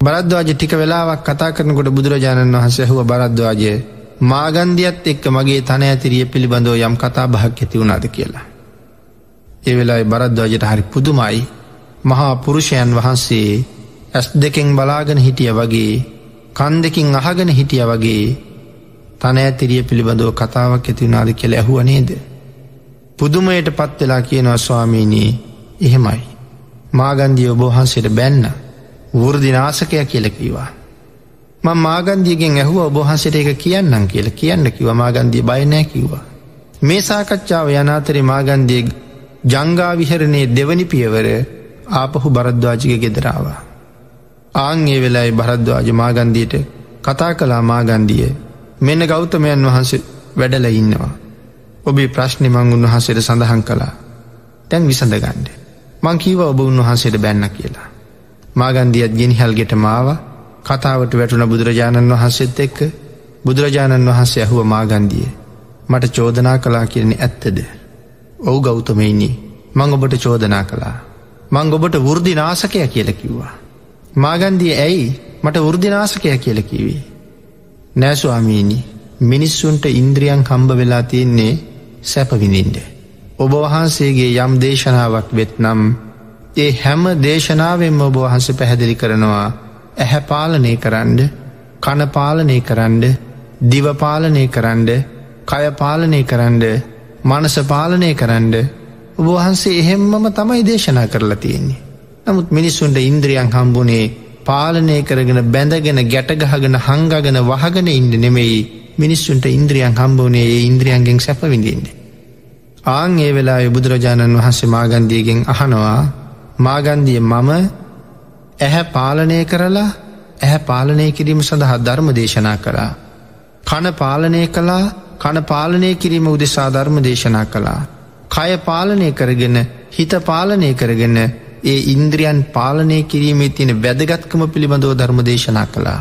බරද්වාජ ටික වෙලාවක් කතා කරනකොට බුදුරජාණන් වහන්සේ හුව බරද්වාජය මාගන්දියත් එක්ක මගේ තන ඇතිරිය පිළිබඳව යම් කතා බහක් ඇති වුණාද කියලා. ඒ වෙලායි බරද්වාජයට හරි පුදුමයි මහා පුරුෂයන් වහන්සේ ඇස් දෙකෙන් බලාගෙන හිටිය වගේ කන් දෙකින් අහගෙන හිටිය වගේ තන ඇතිරිය පිළිබඳව කතාවක් ඇතිවුණාද කෙළ ඇහුව නේද. පුදුමයට පත්වෙලා කියනවා ස්වාමීනී එහෙමයි. මාගන්දිය ඔබහන්සේට බැන්න වෘදිනාසකය කියලකිවා. ම මාගන්දියගෙන් ඇහුව ඔබහන්සට එක කියන්නම් කියල කියන්න කිව මාගන්දිය බයනෑ කිව්වා. මේ සාකච්ඡාව යනාතරි මාගන්දිය ජංගාවිහරණයේ දෙවනි පියවර ආපහු බරද්වාජික ගෙදරාවා. ආංගේ වෙලායි බරද්වාජ මාගන්දියට කතා කලා මාගන්දිය මෙන්න ගෞතමයන් වහන්සේ වැඩල ඉන්නවා. ඔබේ ප්‍රශ්නි මං උන්වහන්සේට සඳහන් කළා. තැන් විසඳගණ්ඩ. මං කීව ඔබ උන්වහන්සේට බැන්න කියලා. මාගන්දියත් ගෙනහල් ගෙට මාව කතාවට වැටුන බුදුරජාණන් වහන්සේත් එක්ක බුදුරජාණන් වහන්සේ ඇහුව මාගන්දිය මට චෝදනා කලා කියන්නේ ඇත්තද. ඔවු ගෞතමයින්නේ මං ඔබට චෝදනා කලා. මං ඔබට වෘදිනාසකය කියල කිව්වා. මාගන්දිය ඇයි මට වෘදිනාසකය කියල කිවේ. නෑස්වාමීනි මිනිස්සුන්ට ඉන්ද්‍රියන් හම්බ වෙලා තියෙන්නේ සැපවිඳින්ට. ඔබ වහන්සේගේ යම් දේශනාවක් වෙත්නම් ඒ හැම දේශනාවෙන්ම ඔබ වහන්ස පැහැදිලි කරනවා ඇහැ පාලනය කරන්න කනපාලනය කරන්න දිවපාලනය කරන්න කයපාලනය කරන්න මනස පාලනය කරන්න ඔබවහන්සේ එහෙම්මම තමයි දේශනා කරලා තියෙන්නේ. නමුත් මිනිස්සුන්ට ඉන්ද්‍රියන් හම්බුනේ පාලනය කරගෙන බැඳගෙන ගැටගහගෙන හංගගෙන වහගෙන ඉන්න නෙමෙයි මිනිස්සුන්ට ඉන්ද්‍රියන් හම්බුනේ ඒ ඉන්ද්‍රියන්ගෙන් සැපවිඳින්ට. ආං ඒ වෙලා බුදුරජාණන් වහන්සේ මාගන්දියගෙන් අහනවා මාගන්දිය මම ඇහැ පාලනය කරලා ඇහැ පාලනය කිරීම සඳහා ධර්ම දේශනා කරා. කන පාලනය කලා කන පාලනය කිරීම උදෙසා ධර්ම දේශනා කළා. කය පාලනය කරගෙන හිත පාලනය කරගෙන ඒ ඉන්ද්‍රියන් පාලනය කිරීමේ තියෙන වැදගත්කම පිළිබඳව ධර්ම දේශනා කළා.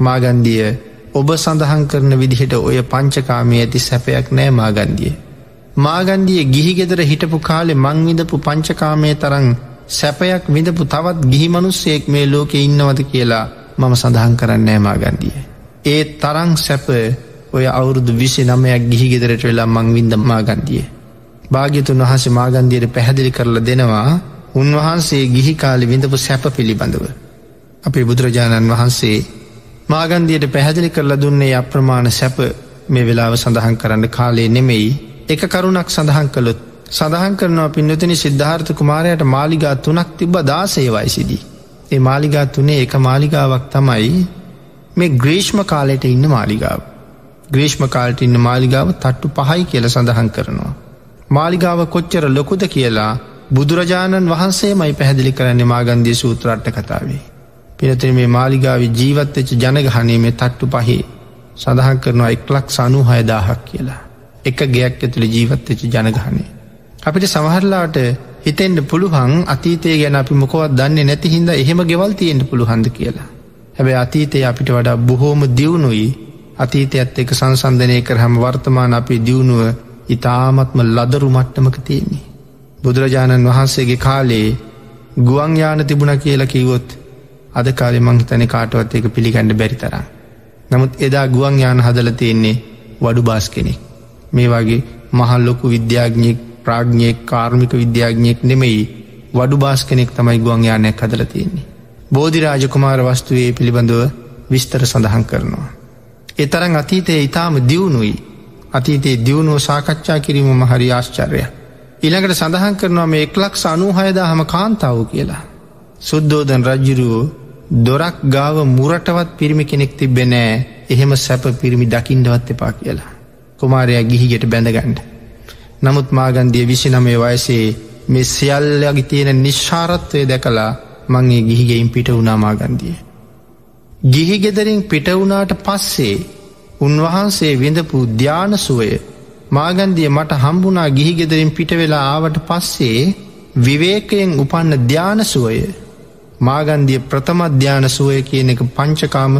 මාගන්දිය ඔබ සඳහන් කරන විදිහට ඔය පංචකාමය ඇති සැපයක් නෑ මාගන්දිය. මාගන්දිය ගිහි ගෙදර හිටපු කාලෙ මංවිදපු පංචකාමය තරං සැපයක් විඳපු තවත් ගිහි මනුස්සයෙක් මේ ලෝකෙ ඉන්නවද කියලා මම සඳහන් කරන්නෑ මාගන්දිය. ඒ තරං සැප ඔය අවුරුදු විසි නමයක් ගිහි ගෙදරට වෙලා මංවින්ද මාගන්දිය. භාග්‍යතුන් වහස මාගන්දියට පැහැදිලි කරලා දෙනවා උන්වහන්සේ ගිහි කාලි විඳපු සැප පිළිබඳව. අපේ බුදුරජාණන් වහන්සේ මාගන්දියට පැහැදිලි කරලා දුන්නේ අප්‍රමාණ සැප මේ වෙලාව සඳහන් කරන්න කාලේ නෙමෙයි එක කරුණක් සඳහන් කළොත් සඳහන් කරනවා පින්නතනි සිද්ධාර්ථ කුමාරයට මාලිගා තුනක් තිබ්බ දාසේවයිසිදී. ඒ මාලිගා තුනේ එක මාලිගාවක් තමයි මේ ග්‍රේෂ්ම කාලයට ඉන්න මාලිගාව. ග්‍රේෂ්ම කාලට ඉන්න මාලිගාව තට්ටු පහයි කියල සඳහන් කරනවා. මාලිගාව කොච්චර ලොකුද කියලා බුදුරජාණන් වහන්සේ මයි පැහැදිලි කරන්නේ මාගන්දී සූත්‍රට්ට කතාවේ. පිනතින මේ මාලිගාව ජීවත්වෙච ජනගහනේ මේ තට්ටු පහේ සඳහන් කරනවා එක්ලක් සනු හයදාහක් කියලා. එක ගයක් ඇතුළ ජීවත්වෙච ජනගහනේ. අපිට සමහරලාට හිතෙන්ට පුළුවන් අතීතය ගැන අපි මොකවත් දන්නේ නැති හින්ද එහෙම ගෙවල් තියෙන්ට පුළුහන්ද කියලා. හැබැ අතීතය අපිට වඩා බොහෝම දියුණුයි අතීතයත් එක සංසන්ධනය කරහම වර්තමාන අපේ දියුණුව ඉතාමත්ම ලදරු මට්ටමක තියෙන්නේ. බුදුරජාණන් වහන්සේගේ කාලේ ගුවන් යාන තිබුණ කියලා කිවොත් අද කාලෙ මංහිතන කාටවත් එක පිළිගණඩ බැරි තරම්. නමුත් එදා ගුවන් යාන හදල තියෙන්නේ වඩු බාස් කෙනෙක්. මේ වගේ මහල්ලොකු විද්‍යාඥයෙක් ප්‍රාග්ඥයෙක් කාර්මික විද්‍යාඥයෙක් නෙමෙයි වඩු බාස් කෙනෙක් තමයි ගුවන් යානයක් හදල තියෙන්නේ. බෝධිරාජකුමාර වස්තුවේ පිළිබඳව විස්තර සඳහන් කරනවා. එතරං අතීතය ඉතාම දියුණුයි අතීතයේ දියුණුව සාකච්ඡා කිරීම හරි ආශ්චර්ය. ඉළඟට සඳහන් කරනවා මේ එක්ලක් සනූහයදා හම කාන්තාව කියලා. සුද්දෝදන් රජ්ජුරුවෝ දොරක් ගාව මුරටවත් පිරිමි කෙනෙක් තිබෙනෑ එහෙම සැප පිරිමි දකිින්ඩවත් එපා කියලා. කුමාරයා ගිහිගෙට බැඳගන්ඩ. නමුත් මාගන්දිය විසි නමේ වයසේ මෙ සියල්ලගේ තියෙන නිශ්ාරත්වය දැකලා මංගේ ගිහිගෙයින් පිට වුණාමාගන්දිය. ගිහි ගෙදරින් පිටවුනාට පස්සේ උන්වහන්සේ විඳපු ධ්‍යානසුවය මාගන්දිය මට හම්බුනා ගිහි ගෙදරින් පිටවෙලා ආවට පස්සේ විවේකයෙන් උපන්න ධ්‍යානසුවය මාගන්දිය ප්‍රථමධ්‍යාන සුවය කියන එක පංචකාම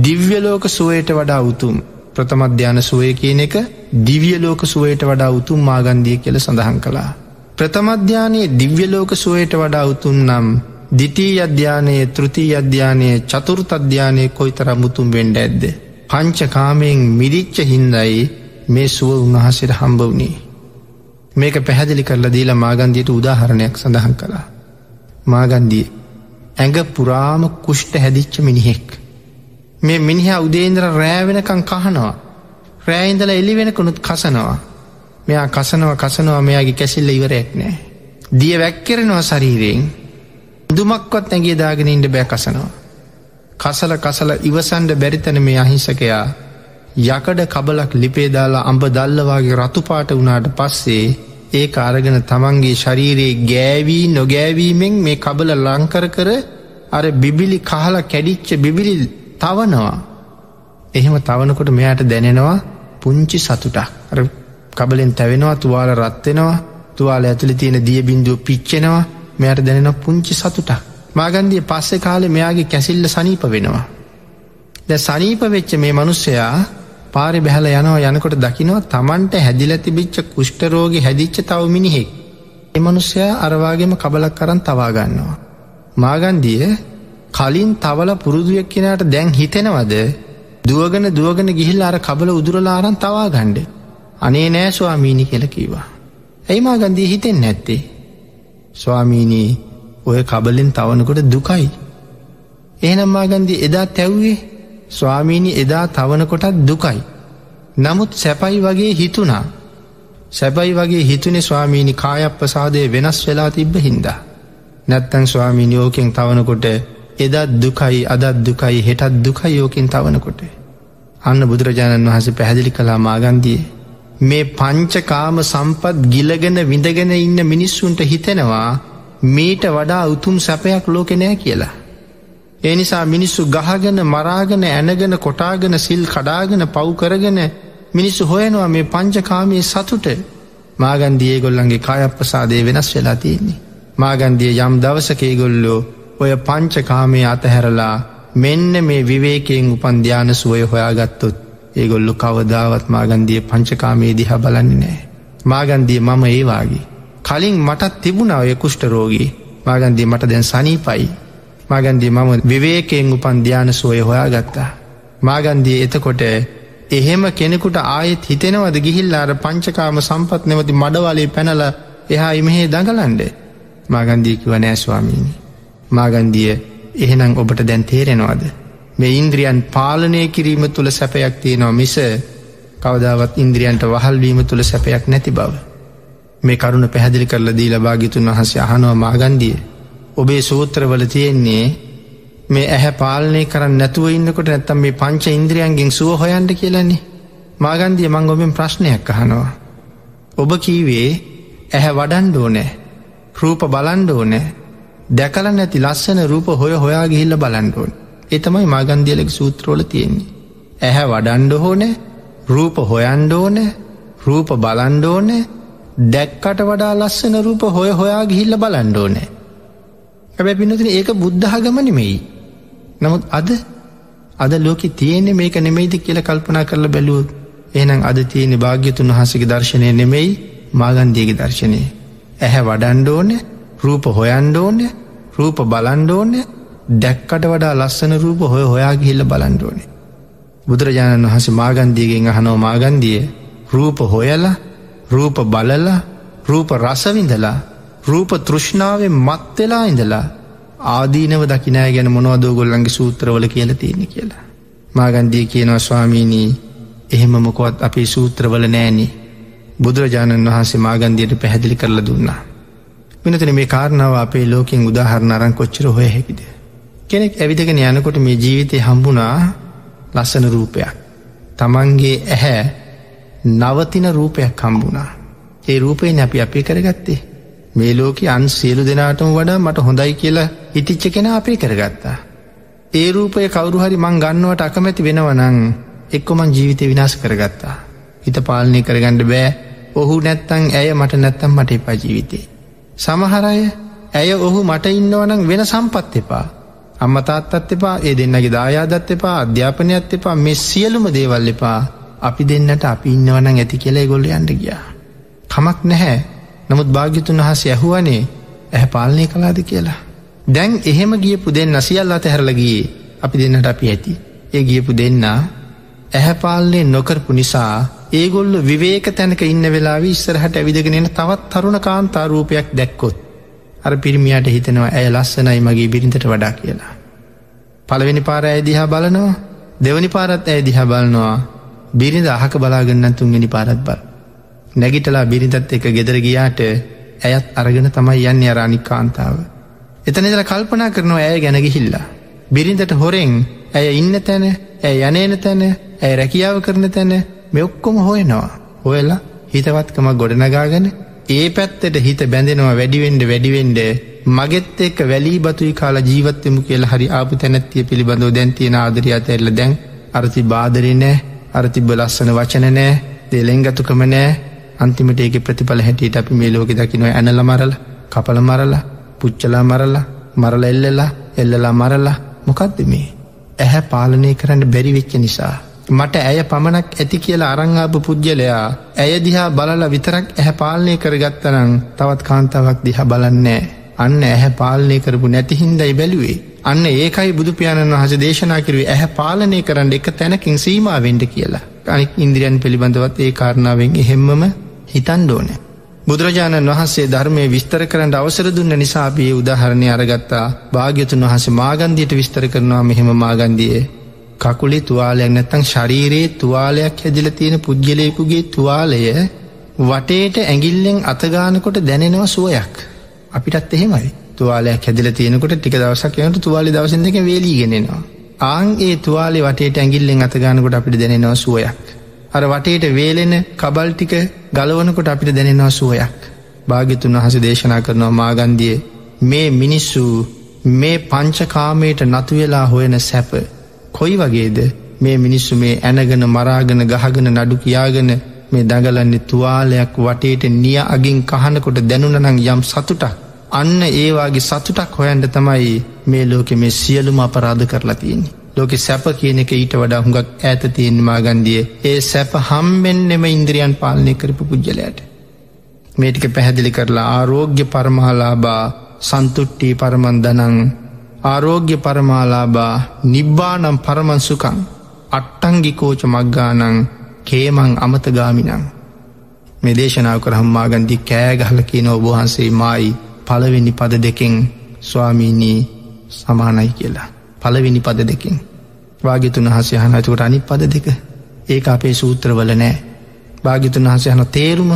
දිව්‍යලෝක සුවයට වඩා උතුම් ප්‍රථමධ්‍යාන සුවය කියන එක දිවියලෝක සුවයට වඩා උතුම් මාගන්දිය කියල සඳහන් කළා. ප්‍රථමධ්‍යානයේ දිව්‍යලෝක සුවයට වඩා උතුන් නම් දිටී අධ්‍යානයේ තෘතිී අධ්‍යානයේ චතුෘත අධ්‍යානය කොයි තර මුතුම් වෙන්ඩ ඇද්ද. පංචකාමයෙන් මිරිච්ච හින්දයි මේ සුව උන්වහසට හම්බ වනේ. මේක පැහැදිලි කරලා දීලා මාගන්දියට උදාහරණයක් සඳහන් කළා. මාගන්දිය ඇඟ පුරාම කුෂ්ට හැදිච්ච මිනිහෙක්. මේ මිනිහ උදේන්ද්‍ර රෑවෙනකං කහනවා. රෑයින්දල එලි වෙනකුණුත් කසනවා. මෙයා කසනව කසනවා මෙයාගේ කැසිල්ල ඉවරයක් නෑ. දිය වැක්කෙරෙනවා ශරීරයෙන් දුමක්වත් ඇගේ දාගෙනින්ට බෑ කසනවා. කසල කසල ඉවසන්ඩ බැරිතන මේ අහිංසකයා යකඩ කබලක් ලිපේදාලා අඹ දල්ලවාගේ රතුපාට වුණාට පස්සේ ඒ අරගෙන තමන්ගේ ශරීරයේ ගෑවී නොගෑවීමෙන් මේ කබල ලංකර කර අර බිබිලි කහලා කැඩිච්ච බිබිලි තවනවා. එහෙම තවනකොට මෙයාට දැනෙනවා පුංචි සතුටක් අර කබලෙන් තැවෙනවා තුවාල රත්වෙනවා තුවාල ඇතුළි තියෙන දිය බින්දුව පිච්චෙනවා මෙයට දැනෙන පුංචි සතුටක්. මාගන්දිය පස්සෙ කාලෙ මෙයාගේ කැසිල්ල සනීප වෙනවා. ද සනීප වෙච්ච මේ මනුස්සයා පාරි බැහල යනවා යනකොට දකිනවා තමන්ට හැදිල තිබිච්ච කුෂ්ටරෝග හැදිච්ච තව මිනිහෙක්. එමනුස්සයා අරවාගේම කබලක් කරන්න තවාගන්නවා. මාගන්දිය කලින් තවල පුරුදුවක් කෙනට දැන් හිතෙනවද දුවගෙන දුවගෙන ගිහිල් අර කබල උදුරලාරන් තවා ගණ්ඩ. අනේ නෑ ස්වාමීණි කෙලකීවා. ඇයි මාගන්දී හිතෙන් නැත්තේ. ස්වාමීනී ඔය කබලෙන් තවනකොට දුකයි. ඒනම් මාගන්දී එදා තැව්වේ ස්වාමීණි එදා තවනකොටත් දුකයි. නමුත් සැපයි වගේ හිතුනා. සැබයි වගේ හිතුනෙ ස්වාමීණි කායප්පසාදය වෙනස් වෙලා තිබ්බ හින්දා. නැත්තං ස්වාමීනියෝකෙන් තවනකොට එදත් දුකයි අදත් දුකයි හෙටත් දුකයි යෝකින් තවනකොට. අන්න බුදුරජාණන් වහස පැහැදිලි කලා මාගන්දිය. මේ පංචකාම සම්පත් ගිලගෙන විඳගෙන ඉන්න මිනිස්සුන්ට හිතෙනවා මීට වඩා උතුම් සැපයක් ලෝකෙනෑ කියලා. ඒ නිසා මිනිස්සු ගහගෙන මරාගෙන ඇනගෙන කොටාගෙන සිල් කඩාගෙන පව් කරගෙන මිනිස්සු හොයනවා මේ පංචකාමයේ සතුට මාගන්දියේ ගොල්ලන්ගේ කායප්පසාදය වෙනස් වෙලා තියන්නේ. මාගන්දිය යම් දවසකේ ගොල්ලෝ ඔය පංචකාමය අතහැරලා මෙන්න මේ විවේකයෙන් උපන් ධ්‍යාන සුවය හොයාගත්තොත් ඒගොල්ලු කවදාවත් මාගන්දිය පංචකාමේ දිහා බලන්නේ නෑ. මාගන්දිය මම ඒවාගේ. කලින් මටත් තිබුණ ඔය කුෂ්ට රෝගී මාගන්දිය මට දැන් සනීපයි. මාගන්දිය මම විවේකයෙන් උපන් ධ්‍යාන සුවය හොයා ගත්තා. මාගන්දිය එතකොට එහෙම කෙනෙකුට ආයෙත් හිතෙනවද ගිහිල්ලාර පංචකාම සම්පත් නැවති මඩවලේ පැනල එහා ඉමහේ දඟලන්ඩ මාගන්දීකිව නෑස්වාමීණි. මාගන්දිය එහෙනම් ඔබට දැන් තේරෙනවාද. මේ ඉන්ද්‍රියන් පාලනය කිරීම තුළ සැපයක් තියෙනවා මිස කවදාවත් ඉන්ද්‍රියන්ට වහල්වීම තුළ සැපයක් නැති බව. මේ කරුණ පැහැදිලි කරල දී ලබාගිතුන් වහසේ අහනවා මාගන්දිය. ඔබේ සූත්‍රවල තියෙන්නේ මේ ඇහැ පාලනය කරන්න නැතුව ඉන්නකොට නැත්තම් මේ පංච ඉන්ද්‍රියන්ගෙන් සුව හොයන්ට කියලන්නේ මාගන්දිය මං ඔබෙන් ප්‍රශ්නයක් අහනවා. ඔබ කීවේ ඇහැ වඩන්ඩෝ නෑ රූප බලන්ඩෝ නෑ දැකල නැති ලස්සන රූප හොය හොයා ගිහිල්ල බලන්ඩෝන් එතමයි මාගන්දියලෙක් සූත්‍රෝල තියෙන්නේ. ඇහැ වඩන්ඩ හෝනෑ රූප හොයන්ඩෝන රූප බලන්ඩෝන දැක්කට වඩා ලස්සන රූප හොය හොයා ගිහිල්ල බලන්ඩෝනෑ. ඇබැ පිනතින ඒක බුද්ධහගම නෙමෙයි. නමුත් අද අද ලෝක තියෙන්නේ මේක නෙමෙයිද කියල කල්පනා කරල බැලුවත් එහනම් අද තියෙන භාග්‍යතුන් වහසගේ දර්ශනය නෙමෙයි මාගන්දියගේ දර්ශනය. ඇහැ වඩන්ඩෝන රූප හොයන්ඩෝන රූප බලන්ඩෝන දැක්කට වඩා ලස්සන රූප හොය හොයාගිහිල්ල බලන්ඩෝනේ. බුදුරජාණන් වහස මාගන්දියගෙන් අහනෝ මාගන්දිය රූප හොයලා රූප බලලා රූප රසවිඳලා රූප තෘෂ්ණාවෙන් මත්වෙලා ඉඳලා ආදීනව දකිනෑ ගැන මොනවදෝගොල්ලන්ගේ සූත්‍රවල කියල තියෙන කියලා. මාගන්දිය කියනවා ස්වාමීණී එහෙම මොකොත් අපේ සූත්‍රවල නෑනේ බුදුරජාණන් වහන්සේ මාගන්දියට පැහැදිලි කරල දුන්නා. මිනතන මේ කාරණාව අපේ ලෝකින් උදාහරණ අරං කොච්චර හොය හැකිද. කෙනෙක් ඇවිදගෙන යනකොට මේ ජීවිතය හම්බුණා ලස්සන රූපයක්. තමන්ගේ ඇහැ නවතින රූපයක් හම්බුණා. ඒ රූපයෙන් අපි අපේ කරගත්තේ. මේ ලෝක අන් සියලු දෙනාටම වඩා මට හොඳයි කියලා හිටිච්ච කෙන අපේ කරගත්තා. ඒ රූපය කවරුහරි මං ගන්නවට අකමැති වෙනවනං එක්කොමන් ජීවිතය විනාශ කරගත්තා. හිත පාලනය කරගණ්ඩ බෑ ඔහු නැත්තං ඇය මට නැත්තම් මට එපා ජීවිතේ. සමහරය ඇය ඔහු මට ඉන්නවනං වෙන සම්පත් එපා. අම්මතාත්තත් එපා ඒ දෙන්නගේ දායාදත් එපා අධ්‍යාපනයක්ත් එපා මෙ සියලුම දේවල් එපා අපි දෙන්නට අපි ඉන්නවනං ඇති කියලා ගොල්ල අන්ඩ ගියා. කමක් නැහැ නමුත් භාග්‍යතුන් වහස ඇහුවනේ ඇහැ පාලනය කලාද කියලා. දැන් එහෙම ගියපු දෙන්න සියල් අත හැරලගියේ අපි දෙන්නට අපි ඇති. ඒ ගියපු දෙන්න ඇහැපාලනය නොකරපු නිසා ඒගොල්ල විවේක තැනක ඉන්න වෙලා ඉස්සරහට ඇවිදගෙනෙන තවත් තරුණ කාන්තාරූපයක් දැක්කොත් අර පිරිමියට හිතනවා ඇය ලස්සනයි මගේ බිරිඳට වඩා කියලා. පළවෙනි පාර ඇදිහා බලනවා දෙවනි පාරත් ඇය දිහා බලනවා බිරිඳ අහක බලාගන්න තුන්ගෙන පාරත් බල. නැගිටලා බිරිඳත් එක ගෙදර ගියාට ඇයත් අරගෙන තමයි යන්න අරානික් කාන්තාව. එතනෙදල කල්පනා කරනවා ඇය ගැනගිහිල්ලා. බිරිඳට හොරෙන් ඇය ඉන්න තැන ඇය යනේන තැන ඇය රැකියාව කරන තැන මෙොක්කොම හොයනවා. හොයලා හිතවත්කම ගොඩනගාගෙන ඒ පැත්තට හිත බැඳෙනවා වැඩිවෙන්ඩ වැඩිවෙන්ඩ මගෙත් එක්ක වැලී බතුයි කාලා ජීවත්තමු කියලා හරි ආපු තැනැත්තිය පිළිබඳව දැන්තියෙන ආදරය අතඇල්ල දැන් අරති බාදරි නෑ අරතිබ ලස්සන වචන නෑ දෙලෙංගතුකම නෑ අන්තිමට ඒක ප්‍රතිඵල හැටියට අපි මේ ලෝක දකිනව. ඇනල මරල කපල මරලා පුච්චලා මරලා මරල එල්ලලා එල්ලලා මරලා. මොකක්ද මේ? ඇහැ පාලනය කරන්න බැරිවෙච්ච නිසා. මට ඇය පමණක් ඇති කියලා අරංආප පුද්ගලයා ඇය දිහා බලලා විතරක් ඇහැ පාලනය කරගත්තනං තවත් කාන්තාවක් දිහ බලන්නේ අන්න ඇහැ පාලනය කරපු නැතිහින්දයි බැලුවේ. අන්න ඒකයි බුදු පියාණන් වහස දේශනා කිරුවේ ඇහැ පාලනය කරන්න එක තැනකින් සීමාවෙන්ඩ කියලා. අනික් ඉන්ද්‍රියන් පිළිබඳවත් ඒ කාරණාවෙන් එහෙම්මම හිතන්ඩෝන. බුදුරජාණන් වහන්සේ ධර්මය විස්තර කරන්න අවසර දුන්න නිසාපයේ උදාහරණය අරගත්තා. භාග්‍යතුන් වහස මාගන්දියට විස්තර කරනවා මෙහෙම මාගන්දියේ. කකුලේ තුවාලයක් නැත්තං ශරීරයේ තුවාලයක් හැදිල තියෙන පුද්ගලයකුගේ තුවාලය වටේට ඇගිල්ලෙන් අතගානකොට දැනෙනව සුවයක්. අපිටත් එහෙමයි. තුවාලයක් හැදිල තියෙනකොට ටික දවසක් යනට තුවාලි දවසන් දෙක වේලීගෙනෙනවා ආං ඒ තුවාලේ වටේට ඇගිල්ලෙන් අතගානකොට අපිට දැනෙනවා සුවයක්. අර වටේට වේලෙන කබල් ටික ගලවනකොට අපිට දැනෙනවා සුවයක්. භාගිතුන් වහස දේශනා කරනවා මාගන්දිය මේ මිනිස්සු මේ පංචකාමයට නතුවෙලා හොයන සැප කොයි වගේද? මේ මිනිස්සු මේ ඇනගෙන මරාගෙන ගහගෙන නඩු කියාගෙන මේ දඟලන්නේ තුවාලයක් වටේට නිය අගින් කහනකොට දැනුනනං යම් සතුටක්. අන්න ඒවාගේ සතුටක් හොයන්ට තමයි මේ ලෝකෙ මේ සියලුම අපරාධ කරලා තියන්නේ. ලෝකෙ සැප කියන එක ඊට වඩා හුඟක් ඇත තියෙන් මාගන්දිය ඒ සැප හම්බෙන්නෙම ඉන්ද්‍රියන් පාලනය කරපු පුද්ගලයට. මේටික පැහැදිලි කරලා ආරෝග්‍ය පරමහලාබා සන්තුට්ටී පරමන්දනං ආරෝග්‍ය පරමාලාබා නිබ්බානම් පරමන්සුකං අට්ටංගිකෝච මක්ගානං කේමං අමතගාමිනං මේ දේශනාව කරහම්මාගන්දි කෑගහල කියන ඔබහන්සේ මයි පළවෙනි පද දෙකෙන් ස්වාමීනී සමානයි කියලා. පළවෙනි පද දෙකින්. වාගිතුන් හසේ හනතුකට අනි පද දෙක? ඒ අපේ සූත්‍රවල නෑ. භාගිතුන් වහසේ හන තේරුම?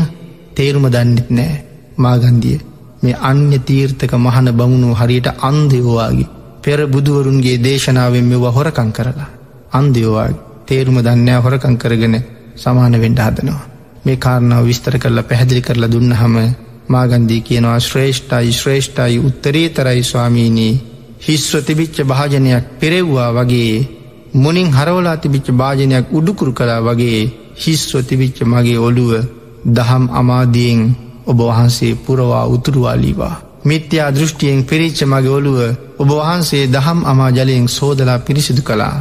තේරුම දන්නෙත් නෑ. මාගන්දිය මේ අන්‍ය තීර්ථක මහන බමුණු හරියට අන්දයෝවාගේ පෙර බුදුවරුන්ගේ දේශනාවෙන් මෙව හොරකං කරලා. අන්දයෝවාගේ තේරුම දන්නෑ හොරකං කරගෙන සමාන වෙන්ඩ හදනවා. මේ කාරණාව විස්තර කරලා පැහැදිලි කරලා දුන්න හම මාගන්දී කියනවා ශ්‍රේෂ්ඨයි ශ්‍රේෂ්ඨයි උත්තරේ තරයි ස්වාමීණී හිස්ව තිබිච්ච භාජනයක් පෙරෙව්වා වගේ මුනින් හරවලා තිබිච්ච භාජනයක් උඩුකුරු කලා වගේ හිස්ව තිබිච්ච මගේ ඔළුව දහම් අමාදියෙන් ඔබ වහන්සේ පුරවා උතුරුවාලීවා. මිත්‍යා දෘෂ්ටියෙන් පිරිච්ච මගේ ඔළුව ඔබ වහන්සේ දහම් අමා ජලයෙන් සෝදලා පිරිසිදු කළා.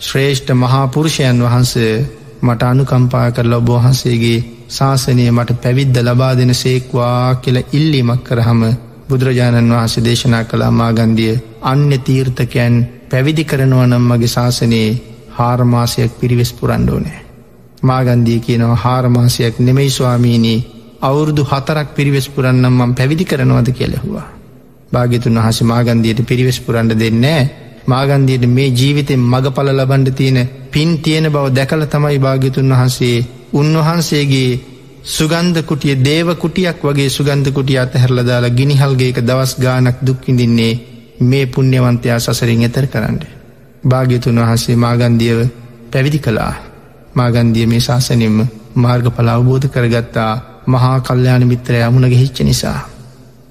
ශ්‍රේෂ්ඨ මහාපුරුෂයන් වහන්සේ මට අනුකම්පා කරලා ඔබහන්සේගේ ශාසනය මට පැවිද්ද ලබා දෙන සේක්වා කියල ඉල්ලීමක් කරහම බුදුරජාණන් වහන්සේ දේශනා කළා මාගන්දිය අන්‍ය තීර්ථකයන් පැවිදි කරනවා නම් මගේ ශාසනයේ හාරමාසයක් පිරිවෙස් පුරන්ඩෝනෑ. මාගන්දී කියනවා හාරමාසයක් නෙමෙයි ස්වාමීණී අවුරුදු හතරක් පිරිවෙස් පුරන්නම් මම් පැවිදි කරනවද කියලෙහවා. භාගිතුන් වහස මාගන්දියට පිරිවෙස් පුරන්ඩ දෙන්නෑ මාගන්දියට මේ ජීවිතෙන් මගපල ලබන්ඩ තියෙන පින් තියෙන බව දැකල තමයි භාගිතුන් වහන්සේ උන්වහන්සේගේ සුගන්ධ කුටිය දේව කුටියක් වගේ සුගන්ධ කුටිය අතහැරලදාලා ගිනිහල්ගේක දවස් ගානක් දුක්කිඳින්නේ මේ පුුණ්‍යවන්තයා සසරින් එතර කරන්න. භාග්‍යතුන් වහන්සේ මාගන්දියව පැවිදි කළා මාගන්දිය මේ ශාසනෙන්ම මාර්ග පල අවබෝධ කරගත්තා මහා කල්්‍යයාන මිත්‍රය අමුණග හිච්ච නිසා.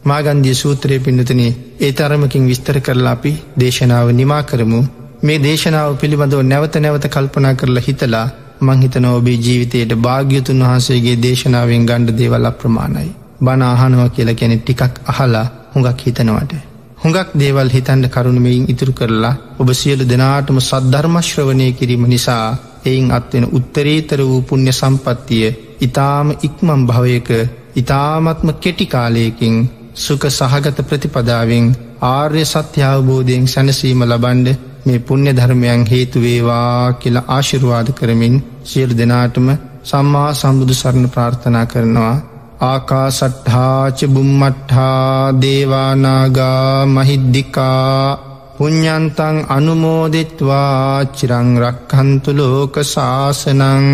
මාගන්දිය සූත්‍රය පින්නතන ඒ තරමකින් විස්තර කරලා අපි දේශනාව නිමා කරමු මේ දේශනාව පිළිබඳව නැවත නැවත කල්පනා කරලා හිතලා මංහිතන ඔබේ ජීවිතයට භාග්‍යතුන් වහන්සේගේ දේශනාවෙන් ගණ්ඩ දේවල් අප්‍රමාණයි. බණ අහනව කියලා කැනෙ ටිකක් අහලා හුඟක් හිතනවට. හුඟක් දේවල් හිතන්ඩ කරුණමයින් ඉතුරු කරලා ඔබ සියලු දෙනාටම සද්ධර්මශ්‍රවනය කිරීම නිසා එයින් අත්වෙන උත්තරීතර වූ පුුණ්‍ය සම්පත්තිය ඉතාම ඉක්මම් භවයක ඉතාමත්ම කෙටිකාලයකින් සුක සහගත ප්‍රතිපදාවෙන් ආර්ය සත්‍යාවබෝධයෙන් සැනසීම ලබන්ඩ මේ පුුණ්‍ය ධර්මයන් හේතුවේවා කියලා ආශිරවාද කරමින් සියලු දෙනාටම සම්මා සම්බුදු සරණ ප්‍රාර්ථනා කරනවා. ආකා සට්හාච බුම්මට්හා දේවානාගා මහිද්දිිකා පුඤ්ඥන්තන් අනුමෝදෙත්වා චිරංරක්හන්තු ලෝක ශාසනං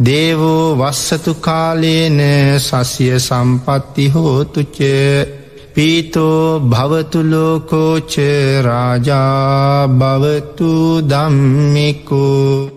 දේවෝ වස්සතු කාලේන සසිය සම්පත්ති හෝතුචේ පීතෝ භවතුලෝකෝච රාජා භවතු දම්මිකෝ